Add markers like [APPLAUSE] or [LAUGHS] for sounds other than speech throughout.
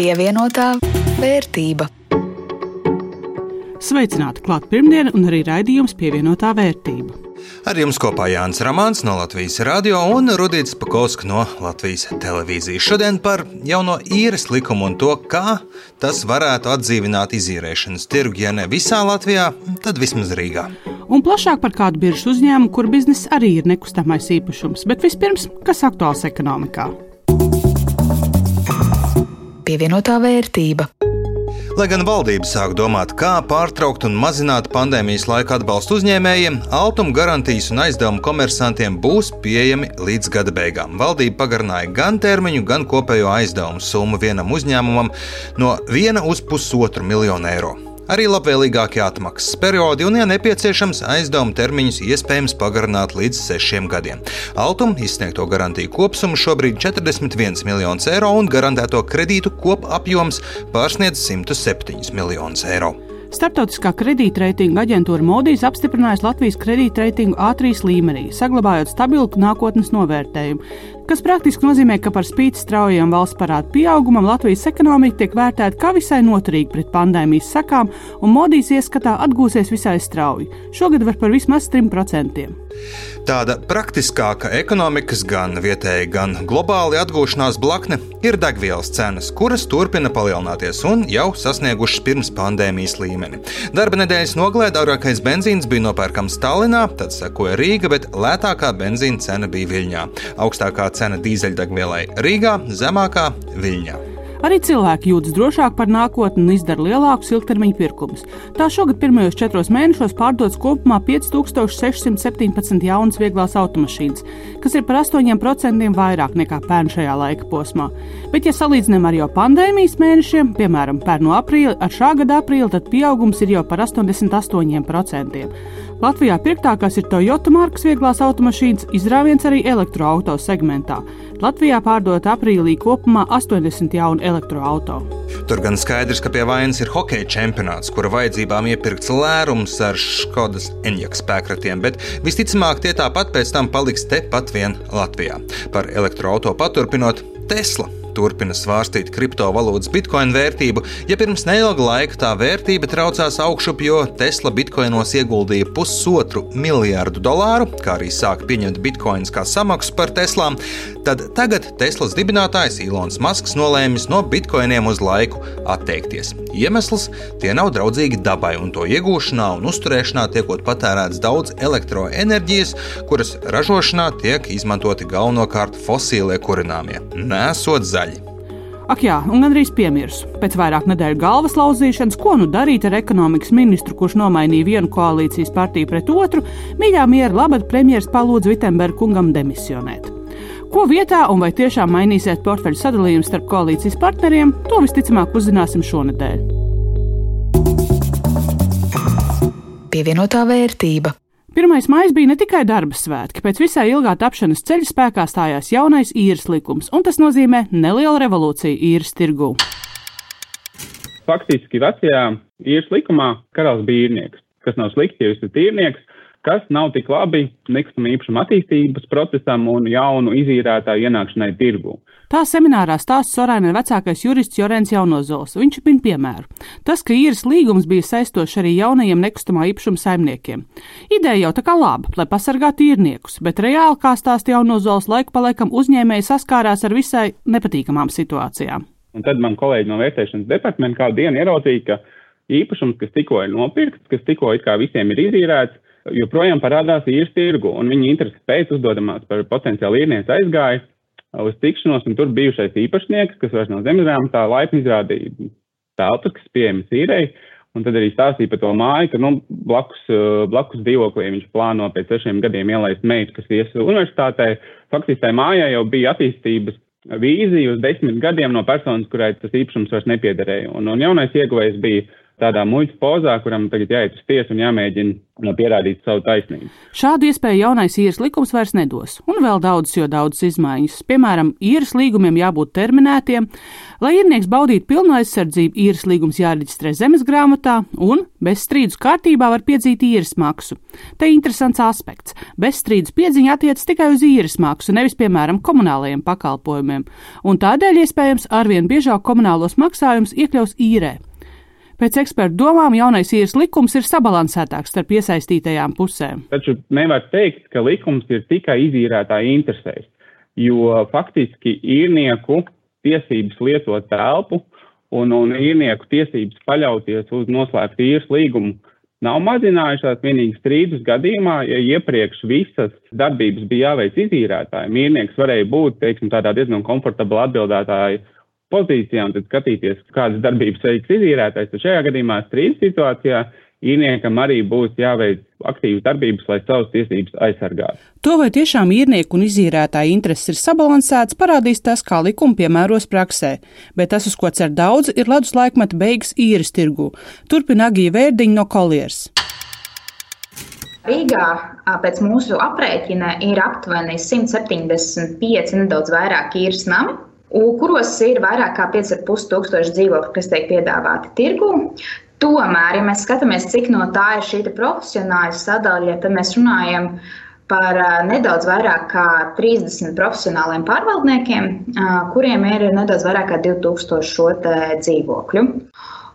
Pievienotā vērtība. Sveicināti klāt pirmdiena un arī raidījums pievienotā vērtība. Ar jums kopā Jānis Ramāns no Latvijas radio un Rudīts Pakauska no Latvijas televīzijas. Šodien par jauno īres likumu un to, kā tas varētu atdzīvināt izīrēšanas tirgu, ja ne visā Latvijā, tad vismaz Rīgā. Un plašāk par kādu biržu uzņēmumu, kur biznesa arī ir nekustamais īpašums. Bet vispirms, kas aktuāls ekonomikā? Pievienotā vērtība. Lai gan valdība sāk domāt, kā pārtraukt un mazināt pandēmijas laika atbalstu uzņēmējiem, altuma garantijas un aizdevumu komersantiem būs pieejami līdz gada beigām. Valdība pagarināja gan termiņu, gan kopējo aizdevumu summu vienam uzņēmumam no 1 uz pusotru miljonu eiro arī labvēlīgākie atmaksas periodi un, ja nepieciešams, aizdevumu termiņus iespējams pagarināt līdz sešiem gadiem. Altum izsniegto garantiju kopsumu šobrīd 41 miljonus eiro un garantēto kredītu kopapjoms pārsniedz 107 miljonus eiro. Startautiskā kredītreitinga aģentūra Modijas apstiprinājusi Latvijas kredītreitingu A3 līmenī, saglabājot stabilu nākotnes novērtējumu, kas praktiski nozīmē, ka par spīti straujam valsts parādu pieaugumam Latvijas ekonomika tiek vērtēta kā visai noturīga pret pandēmijas sakām, un Modijas ieskatā atgūsies visai strauji. Šogad var par vismaz 3%. Tāda praktiskāka ekonomikas, gan vietēji, gan globāli atgūšanās blakne ir degvielas cenas, kuras turpina palielināties un jau sasniegušas pirms pandēmijas līmeni. Darba nedēļas nogalē dārgākais benzīns bija nopērkams Tallinā, tad sekoja Rīga, bet lētākā benzīna cena bija Viļņā. Augstākā cena dīzeļdegvielai Rīgā, zemākā Viļņā. Arī cilvēki jūtas drošāk par nākotni un izdara lielākus ilgtermiņa pirkumus. Tā šogad pirmajos četros mēnešos pārdotas kopumā 5617 jaunas vieglās automašīnas, kas ir par 8% vairāk nekā pērn šajā laika posmā. Bet, ja salīdzinām ar jau pandēmijas mēnešiem, piemēram, pērn no aprīļa ar šā gada aprīli, tad pieaugums ir jau par 88%. Latvijā pirktākās ir Toyota markas vieglās automašīnas, izrāviens arī elektroautorāta segmentā. Latvijā pārdot aprīlī kopumā 80 jaunu elektroautorātu. Tur gan skaidrs, ka pie vainas ir hokeja čempionāts, kura vajadzībām iepirkts lērums ar Skodas enģeka spēkratiem, bet visticamāk tie tāpat pēc tam paliks tepat vien Latvijā. Par elektroautorātu paturpinot Tesla turpina svārstīt kriptovalūtas bitkoinu vērtību, ja pirms neilga laika tā vērtība traucās augšup, jo Tesla bitkoinos ieguldīja pusotru miljārdu dolāru, kā arī sāka pieņemt bitkoinus kā samaksu par Teslām, tad tagad Teslas dibinātājs Ilons Masks nolēmis no bitkoiniem uz laiku atteikties. Iemesls - tie nav draudzīgi dabai, un to iegūšanā un uzturēšanā tiekot patērēts daudz elektroenerģijas, kuras ražošanā tiek izmantoti galvenokārt fosīlie kurināmie, nesot zaļi. Ak, jā, un gandrīz piemirsu. Pēc vairāk nedēļu galvas lauzīšanas, ko nu darīt ar ekonomikas ministru, kurš nomainīja vienu koalīcijas partiju pret otru, mīļā miera labad premjeras palūdz Vitsenberga kungam demisionēt. Ko vietā un vai tiešām mainīsies portfeļu sadalījums starp koalīcijas partneriem, to visticamāk uzzināsim šonadēļ. Pievienotā vērtība. 1. maija bija ne tikai darba svētki, pēc visai ilgā tapšanas ceļa spēkā stājās jaunais īres likums, un tas nozīmē nelielu revolūciju īres tirgū. Faktiski vecajā īres likumā karalis bija īrnieks, kas nav slikti, ja jūs esat īrnieks, kas nav tik labi nekustamā īpašuma attīstības procesam un jaunu izīrētāju ienākšanai tirgū. Tā seminārā stāsta Sorāna vecākais jurists Jorens Jaunozols. Viņš min piemēru. Tas, ka īres līgums bija saistošs arī jaunajiem nekustamā īpašuma saimniekiem. Ideja jau tā kā laba, lai pasargātu īrniekus, bet reāli, kā stāsta Jaunozols, laiku pa laikam uzņēmēji saskārās ar visai nepatīkamām situācijām. Un tad man kolēģi no vērtēšanas departamenta kādu dienu ieraudzīja, ka īpašums, kas tikko ir nopirkts, kas tikko it kā visiem ir izīrēts, joprojām parādās īres tirgu, un viņa interesi pēc uzdodamās par potenciālu īrnieci aizgāja uz tikšanos, un tur bijušais īpašnieks, kas vairs nav zemzēmas, tā laipni izrādīja telpas, kas pieejamas īrei, un tad arī stāstīja par to māju, ka, nu, blakus, blakus dzīvoklī viņš plāno pēc sešiem gadiem ielaist meitu, kas ies universitātē. Faktiski tai mājai jau bija attīstības vīzija uz desmit gadiem no personas, kurai tas īpašums vairs nepiederēja, un, un jaunais ieguvējs bija tādā muļķa pozā, kuram tagad jāiet uz tiesu un jāmēģina pierādīt savu taisnību. Šādu iespēju jaunais īres likums vairs nedos, un vēl daudzas, jo daudzas izmaiņas. Piemēram, īres līgumiem jābūt terminētiem, lai īrnieks baudītu pilnu aizsardzību, īres līgums jāreģistrē zemes grāmatā, un bez strīdus kārtībā var piedzīt īres maksu. Te interesants aspekts. Bez strīdus piedziņa attiecas tikai uz īres maksu, nevis, piemēram, komunālajiem pakalpojumiem, un tādēļ iespējams arvien biežāk komunālos maksājumus iekļaus īrē. Pēc ekspertu domām, jaunais īres likums ir sabalansētāks starp iesaistītajām pusēm. Taču nevar teikt, ka likums ir tikai izīrētāja interesēs, jo faktiski īrnieku tiesības lietot telpu un, un īrnieku tiesības paļauties uz noslēgtu īres līgumu nav mazinājušās vienīgi strīdus gadījumā, ja iepriekš visas darbības bija jāveic izīrētājiem. Mīrnieks varēja būt, teiksim, tādā diezgan komfortabla atbildētāja pozīcijā un skatīties, kādas darbības veiks izīrētājs. Tad šajā gadījumā strīdus situācijā īrniekam arī būs jāveic aktīvas darbības, lai savas tiesības aizsargātu. To, vai tiešām īrnieku un izīrētāju intereses ir sabalansētas, parādīs tas, kā likuma piemēros praksē. Bet tas, uz ko cer daudz, ir ledus laikmeta beigas īres tirgu. Turpina Agija Vērdiņa no Kolieres. Rīgā pēc mūsu aprēķina ir aptuveni 175 nedaudz vairāk īres nami, kuros ir vairāk kā 5,5 tūkstoši dzīvokļu, kas tiek piedāvāti tirgū. Tomēr, ja mēs skatāmies, cik no tā ir šī profesionāla sadaļa, tad mēs runājam par nedaudz vairāk kā 30 profesionāliem pārvaldniekiem, kuriem ir nedaudz vairāk kā 2000 šo dzīvokļu.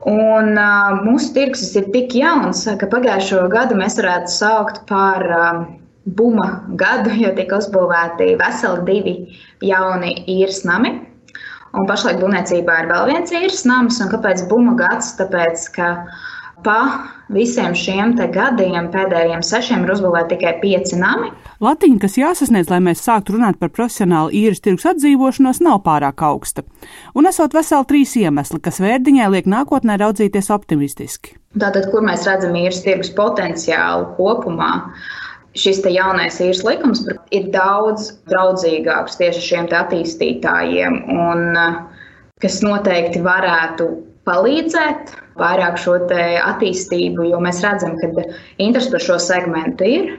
Un, uh, mūsu tirgus ir tik jauns, ka pagājušo gadu mēs varētu saukt par uh, buma gadu, jo tika uzbūvēti veseli divi jauni īres nami. Un pašlaik būvniecībā ir vēl viens īres nams. Un kāpēc buma gads? Tāpēc, ka pa visiem šiem gadiem, pēdējiem sešiem, ir uzbūvēti tikai pieci nami. Latiņa, kas jāsasniedz, lai mēs sāktu runāt par profesionālu īres tirgus atdzīvošanos, nav pārāk augsta. Un esot veseli trīs iemesli, kas vērdiņai liek nākotnē raudzīties optimistiski. Tātad, kur mēs redzam īres tirgus potenciālu kopumā? Šis jaunais īres likums ir daudz draudzīgāks tieši šiem attīstītājiem, un eh, kas noteikti varētu palīdzēt vairāk šo attīstību, jo mēs redzam, ka interesi par šo segmentu ir.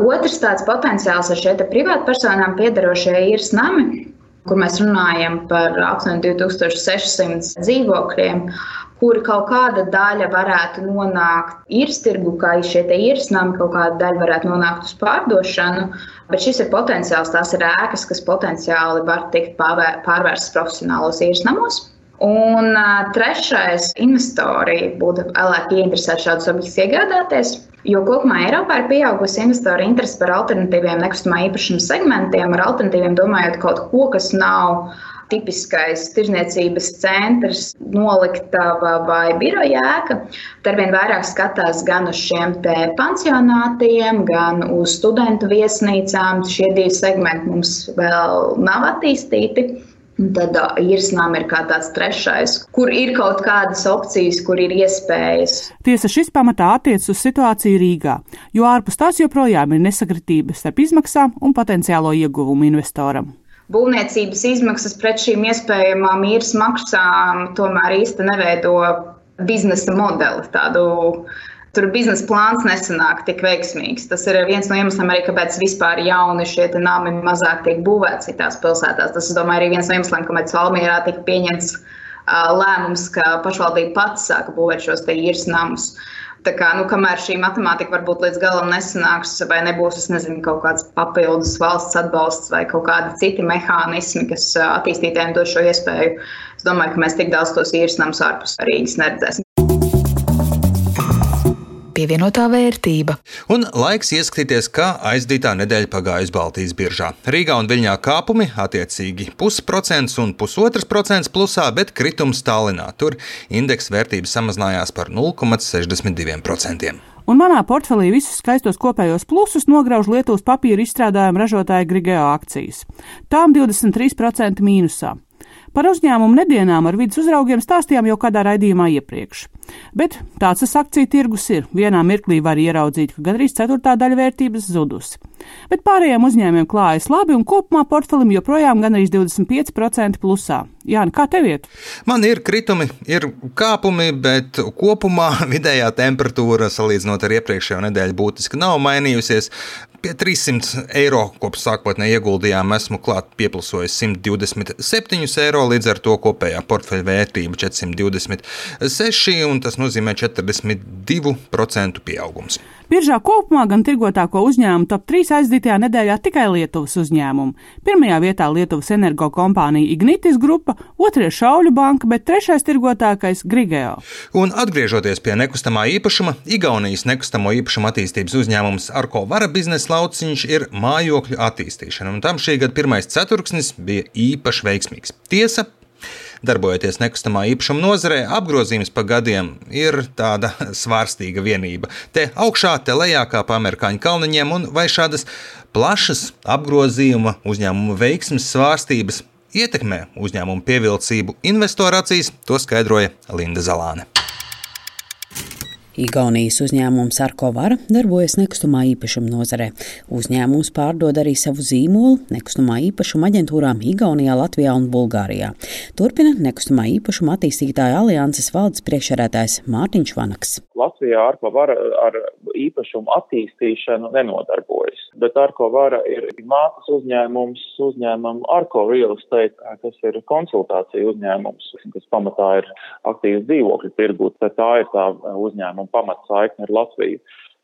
Otrs tāds potenciāls ir šie privātpersonām piedarošie īres nami, kur mēs runājam par aptuveni 2600 dzīvokļiem kuri kaut kāda daļa varētu nonākt īres tirgu, kā šie īres nami, kaut kāda daļa varētu nonākt uz pārdošanu. Bet šis ir potenciāls, tās ir ēkas, kas potenciāli var tikt pārvērstas profesionālos īres namos. Un trešais, investori būtu vēlāk ieinteresēti šādus objektus iegādāties. Jo kopumā Eiropā ir pieaugusi investoru interese par alternatīviem nekustamā īpašuma segmentiem, ar alternatīviem domājot kaut ko, kas nav tipiskais tirzniecības centrs, noliktava vai biroja ēka. Tad vien vairāk skatās gan uz šiem pansionātiem, gan uz studentu viesnīcām. Šie divi segmenti mums vēl nav attīstīti. Tad īrsnām ir kā tāds trešais, kur ir kaut kādas opcijas, kur ir iespējas. Tiesa šis pamatā attiecas uz situāciju Rīgā, jo ārpus tās joprojām ir nesakritības starp izmaksām un potenciālo ieguvumu investoram būvniecības izmaksas pret šīm iespējamām īres maksām tomēr īsti neveido biznesa modeli. Tādu, tur biznesa plāns nesanāk tik veiksmīgs. Tas ir viens no iemesliem, arī, kāpēc vispār jauni šie nami mazāk tiek būvēti citās pilsētās. Tas, domāju, arī viens no iemesliem, kāpēc Valmīrā tika pieņemts lēmums, ka pašvaldība pati sāka būvēt šos īres namus. Uh, Tā kā, nu, kamēr šī matemātika varbūt līdz galam nesanāks, vai nebūs nezinu, kaut kāds papildus valsts atbalsts vai kaut kādi citi mehānismi, kas attīstītājiem dod šo iespēju, es domāju, ka mēs tik daudz tos īres namus ārpus Rīgas neredzēsim pievienotā vērtība. Un laiks ieskatīties, kā aizdītā nedēļa pagājusi Baltijas biržā. Rīgā un Viļņā kāpumi attiecīgi pusprocents un pusotrs procents plusā, bet kritums Tallinā. Tur indeksa vērtība samazinājās par 0,62%. Un manā portfelī visus skaistos kopējos plusus nograuž Lietuvas papīra izstrādājuma ražotāja Grigeo akcijas. Tām 23% mīnusā. Par uzņēmumu nedienām ar vidus uzraugiem stāstījām jau kādā raidījumā iepriekš. Bet tāds tas akciju tirgus ir. Vienā mirklī var ieraudzīt, ka gandrīz ceturtā daļa vērtības zudusi. Bet pārējiem uzņēmumiem klājas labi un kopumā portfelim joprojām gan arī 25% plusā. Jā, kā tev iet? Man ir kritumi, ir kāpumi, bet kopumā [LAUGHS] vidējā temperatūra salīdzinot ar iepriekšējo nedēļu būtiski nav mainījusies. Pie 300 eiro kopš sākotnēji ieguldījām esmu klāt pieplusojis 127 eiro, līdz ar to kopējā portfeļa vērtība 426, un tas nozīmē 42% pieaugums. Biržā kopumā gan tirgotāko uzņēmumu top 3 aizdītajā nedēļā tikai Lietuvas uzņēmumu. Pirmajā vietā Lietuvas energo kompānija Ignitis grupa, otrajā Šauļu banka, bet trešais tirgotākais Grigeo. Un atgriežoties pie nekustamā īpašuma, Igaunijas nekustamo īpašumu attīstības uzņēmums Arko Vara biznesa lauciņš ir mājokļu attīstīšana, un tam šī gada pirmais ceturksnis bija īpaši veiksmīgs. Tiesa, Darbojoties nekustamā īpašuma nozarē, apgrozījums pa gadiem ir tāda [LAUGHS] svārstīga vienība. Te augšā, te lejā, kā pa amerikāņu kalniņiem, un vai šādas plašas apgrozījuma uzņēmuma veiksmes svārstības ietekmē uzņēmumu pievilcību investoru acīs, to skaidroja Linda Zalāne. Igaunijas uzņēmums Arkovara darbojas nekustamā īpašuma nozarē. Uzņēmums pārdod arī savu zīmolu nekustamā īpašuma aģentūrām Igaunijā, Latvijā un Bulgārijā. Turpina nekustamā īpašuma attīstītāja alianses valdes priekšsēdētājs Mārtiņš Vanaks. Latvijā Arkovara ar īpašumu attīstīšanu nenodarbojas, bet Arkovara ir mātes uzņēmums uzņēmumu Arko Real Estate, kas ir konsultācija uzņēmums, kas pamatā ir aktīvs dzīvokļu tirgūt. Tā ir tā uzņēmuma pamatsaikne ar Latviju.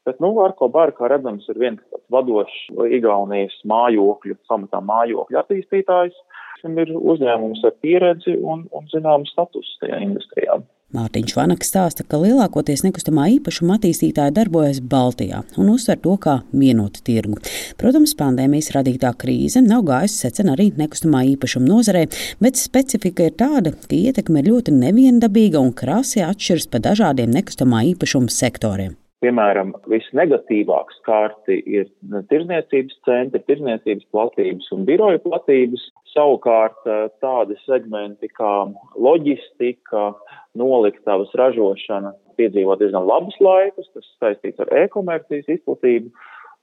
Bet, nu, Arko Bāra, kā redzams, ir viens vadošs Igaunijas mājokļu, samatā mājokļu attīstītājs. Viņam ir uzņēmums ar pieredzi un, un zināmu statusu tajā industrijā. Mārtiņš Vanaks stāsta, ka lielākoties nekustamā īpašuma attīstītāji darbojas Baltijā un uzsver to kā vienotu tirgu. Protams, pandēmijas radītā krīze nav gājusi secen arī nekustamā īpašuma nozarē, bet specifika ir tāda, ka ietekme ir ļoti neviendabīga un krasi atšķiras pa dažādiem nekustamā īpašuma sektoriem. Piemēram, visnegatīvāk skārti ir tirzniecības centri, tirzniecības platības un biroju platības. Savukārt tādi segmenti kā loģistika, noliktavas ražošana piedzīvo diezgan labus laikus, tas saistīts ar e-komercijas izplatību,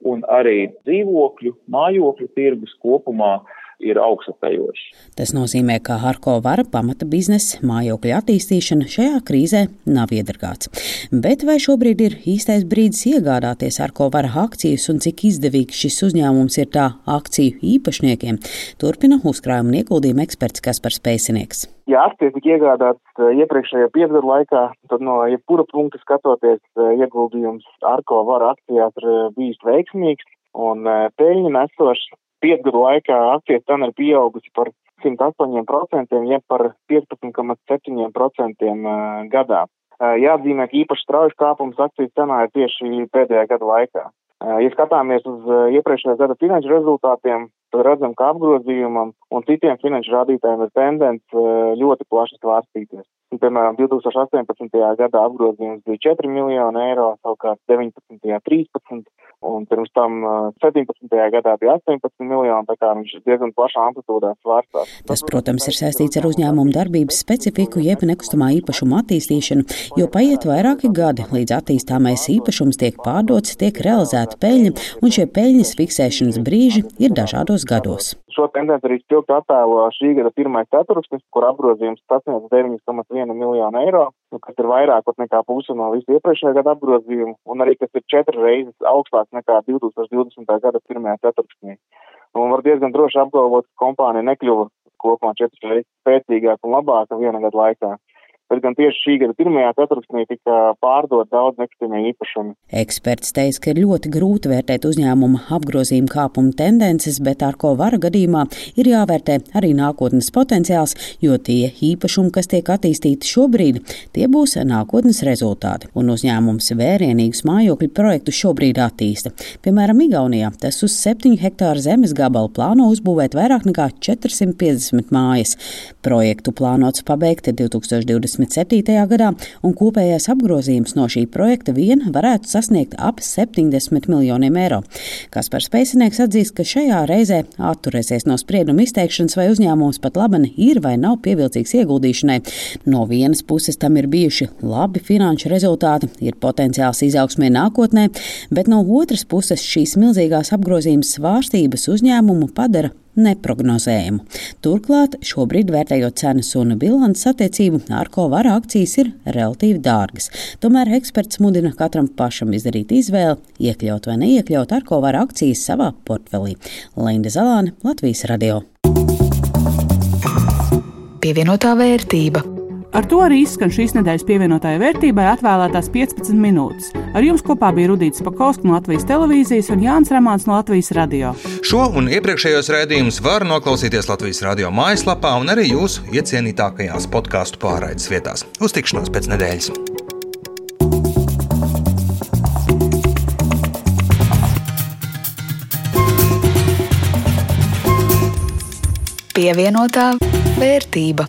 un arī dzīvokļu, mājokļu tirgus kopumā ir augstapējoši. Tas nozīmē, ka Harko vara pamata biznesa mājokļa attīstīšana šajā krīzē nav iedragāts. Bet vai šobrīd ir īstais brīdis iegādāties Harko vara akcijas un cik izdevīgs šis uzņēmums ir tā akciju īpašniekiem? Turpina uzkrājuma un ieguldījuma eksperts Kaspars Pēcinieks. Ja akcijas tika iegādātas eh, iepriekšējā piecgadu laikā, tad no jebkura punkta skatoties eh, ieguldījums Arko vara akcijās ir eh, bijis veiksmīgs un peļņa nesošs piecgadu laikā akcijas cena ir pieaugusi par 108%, jeb par 15,7% gadā. Jāatzīmē, ka īpaši strauji kāpums akciju cenā ir tieši pēdējā gada laikā. Ja skatāmies uz iepriekšējā gada finanšu rezultātiem, tad redzam, ka apgrozījumam un citiem finanšu rādītājiem ir tendence ļoti plaši svārstīties. Piemēram, 2018. gadā apgrozījums bija 4 miljoni eiro, savukārt 19. 13, un pirms tam 17. gadā bija 18 miljoni, tā kā viņš diezgan plašā amplitūdā svārstās. Tas, protams, ir saistīts ar uzņēmumu darbības specifiku, jeb nekustamā īpašuma attīstīšanu, jo paiet vairāki gadi, līdz attīstāmais īpašums tiek pārdots, tiek realizēta peļņa, un šie peļņas fiksēšanas brīži ir dažādos gados. Šo tendenci arī spilgti attēlo šī gada pirmais ceturksnis, kur apgrozījums sasniedz 9,1 miljonu eiro, nu, kas ir vairāk nekā puse no visu iepriekšējā gada apgrozījuma, un arī kas ir četras reizes augstāks nekā 2020. gada pirmajā ceturksnī. Un var diezgan droši apgalvot, ka kompānija nekļuva kopumā četras reizes spēcīgāka un labāka viena gada laikā bet gan tieši šī gada pirmajā ceturksnī tika pārdot daudz nekustamie īpašumi. Eksperts teica, ka ir ļoti grūti vērtēt uzņēmuma apgrozījuma kāpuma tendences, bet ar ko vara gadījumā ir jāvērtē arī nākotnes potenciāls, jo tie īpašumi, kas tiek attīstīti šobrīd, tie būs nākotnes rezultāti. Un uzņēmums vērienīgus mājokļu projektu šobrīd attīsta. Piemēram, Igaunijā tas uz 7 hektāru zemes gabalu plāno uzbūvēt vairāk nekā 450 mājas. Projektu plānots pabeigt 2020. 27. gadā, un kopējais apgrozījums no šī projekta vien varētu sasniegt ap 70 miljoniem eiro. Kaspars Pēcinieks atzīst, ka šajā reizē atturēsies no sprieduma izteikšanas, vai uzņēmums pat labani ir vai nav pievilcīgs ieguldīšanai. No vienas puses tam ir bijuši labi finanšu rezultāti, ir potenciāls izaugsmē nākotnē, bet no otras puses šīs milzīgās apgrozījuma svārstības uzņēmumu padara neprognozējumu. Turklāt, šobrīd vērtējot cenas un bilances attiecību, Arko vara akcijas ir relatīvi dārgas. Tomēr eksperts mudina katram pašam izdarīt izvēli, iekļaut vai neiekļaut Arko vara akcijas savā portfelī. Linda Zalāne, Latvijas radio. Pievienotā vērtība. Ar to arī izskan šīs nedēļas pievienotāja vērtībai atvēlētās 15 minūtes. Ar jums kopā bija Rudīts Pakausks no Latvijas televīzijas un Jānis Ramāns no Latvijas radio. Šo un iepriekšējos raidījumus var noklausīties Latvijas radio mājaslapā un arī jūsu iecienītākajās podkāstu pārraides vietās. Uz tikšanos pēc nedēļas! Pievienotā vērtība.